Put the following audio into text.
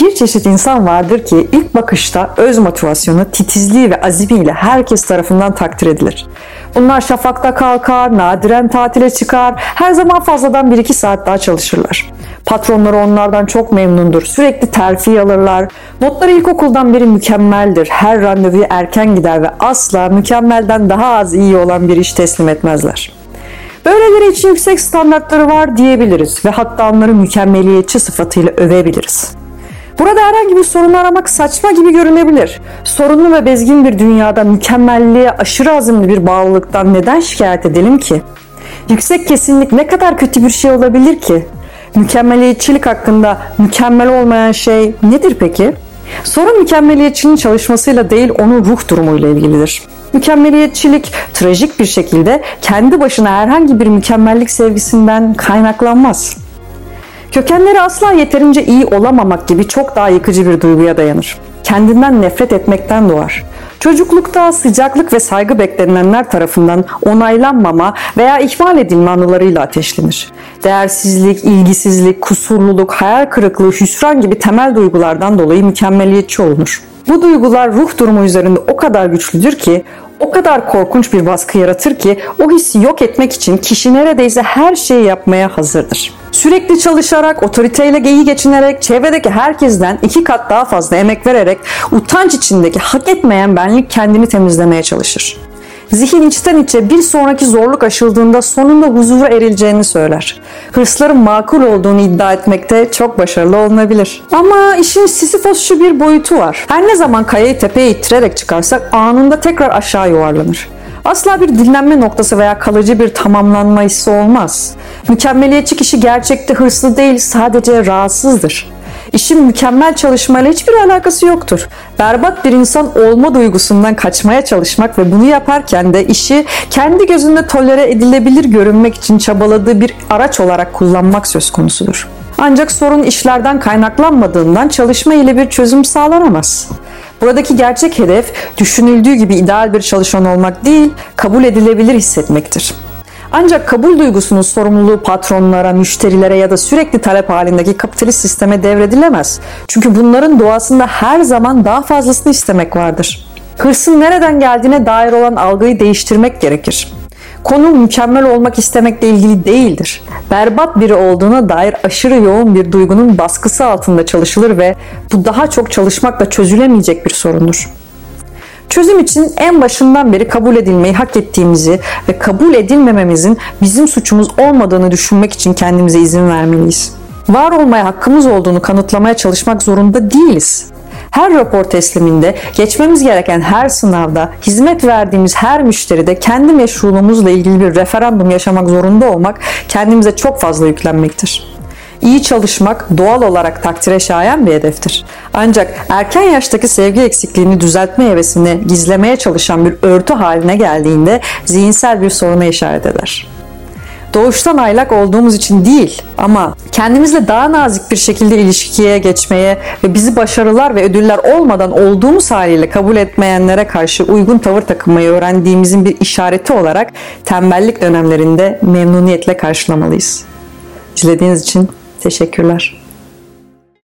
Bir çeşit insan vardır ki ilk bakışta öz motivasyonu, titizliği ve azimiyle herkes tarafından takdir edilir. Bunlar şafakta kalkar, nadiren tatile çıkar, her zaman fazladan 1-2 saat daha çalışırlar. Patronları onlardan çok memnundur. Sürekli terfi alırlar. Notları ilkokuldan beri mükemmeldir. Her randevuya erken gider ve asla mükemmelden daha az iyi olan bir iş teslim etmezler. Böyleleri için yüksek standartları var diyebiliriz ve hatta onları mükemmeliyetçi sıfatıyla övebiliriz. Burada herhangi bir sorun aramak saçma gibi görünebilir. Sorunlu ve bezgin bir dünyada mükemmelliğe aşırı azimli bir bağlılıktan neden şikayet edelim ki? Yüksek kesinlik ne kadar kötü bir şey olabilir ki? Mükemmeliyetçilik hakkında mükemmel olmayan şey nedir peki? Sorun mükemmeliyetçinin çalışmasıyla değil onun ruh durumuyla ilgilidir. Mükemmeliyetçilik trajik bir şekilde kendi başına herhangi bir mükemmellik sevgisinden kaynaklanmaz. Kökenleri asla yeterince iyi olamamak gibi çok daha yıkıcı bir duyguya dayanır. Kendinden nefret etmekten doğar. Çocuklukta sıcaklık ve saygı beklenilenler tarafından onaylanmama veya ihmal edilme anılarıyla ateşlenir. Değersizlik, ilgisizlik, kusurluluk, hayal kırıklığı, hüsran gibi temel duygulardan dolayı mükemmeliyetçi olunur. Bu duygular ruh durumu üzerinde o kadar güçlüdür ki o kadar korkunç bir baskı yaratır ki o hissi yok etmek için kişi neredeyse her şeyi yapmaya hazırdır. Sürekli çalışarak, otoriteyle geyi geçinerek, çevredeki herkesten iki kat daha fazla emek vererek utanç içindeki hak etmeyen benlik kendini temizlemeye çalışır. Zihin içten içe bir sonraki zorluk aşıldığında sonunda huzura erileceğini söyler. Hırsların makul olduğunu iddia etmekte çok başarılı olunabilir. Ama işin Sisyphosçu bir boyutu var. Her ne zaman kayayı tepeye ittirerek çıkarsak anında tekrar aşağı yuvarlanır. Asla bir dinlenme noktası veya kalıcı bir tamamlanma hissi olmaz. Mükemmeliyetçi kişi gerçekte hırslı değil sadece rahatsızdır. İşin mükemmel çalışmayla hiçbir alakası yoktur. Berbat bir insan olma duygusundan kaçmaya çalışmak ve bunu yaparken de işi kendi gözünde tolere edilebilir görünmek için çabaladığı bir araç olarak kullanmak söz konusudur. Ancak sorun işlerden kaynaklanmadığından çalışma ile bir çözüm sağlanamaz. Buradaki gerçek hedef düşünüldüğü gibi ideal bir çalışan olmak değil, kabul edilebilir hissetmektir. Ancak kabul duygusunun sorumluluğu patronlara, müşterilere ya da sürekli talep halindeki kapitalist sisteme devredilemez. Çünkü bunların doğasında her zaman daha fazlasını istemek vardır. Hırsın nereden geldiğine dair olan algıyı değiştirmek gerekir. Konu mükemmel olmak istemekle ilgili değildir. Berbat biri olduğuna dair aşırı yoğun bir duygunun baskısı altında çalışılır ve bu daha çok çalışmakla çözülemeyecek bir sorundur. Çözüm için en başından beri kabul edilmeyi hak ettiğimizi ve kabul edilmememizin bizim suçumuz olmadığını düşünmek için kendimize izin vermeliyiz. Var olmaya hakkımız olduğunu kanıtlamaya çalışmak zorunda değiliz. Her rapor tesliminde, geçmemiz gereken her sınavda, hizmet verdiğimiz her müşteride kendi meşruluğumuzla ilgili bir referandum yaşamak zorunda olmak kendimize çok fazla yüklenmektir. İyi çalışmak doğal olarak takdire şayan bir hedeftir. Ancak erken yaştaki sevgi eksikliğini düzeltme hevesini gizlemeye çalışan bir örtü haline geldiğinde zihinsel bir soruna işaret eder doğuştan aylak olduğumuz için değil ama kendimizle daha nazik bir şekilde ilişkiye geçmeye ve bizi başarılar ve ödüller olmadan olduğumuz haliyle kabul etmeyenlere karşı uygun tavır takınmayı öğrendiğimizin bir işareti olarak tembellik dönemlerinde memnuniyetle karşılamalıyız. İzlediğiniz için teşekkürler.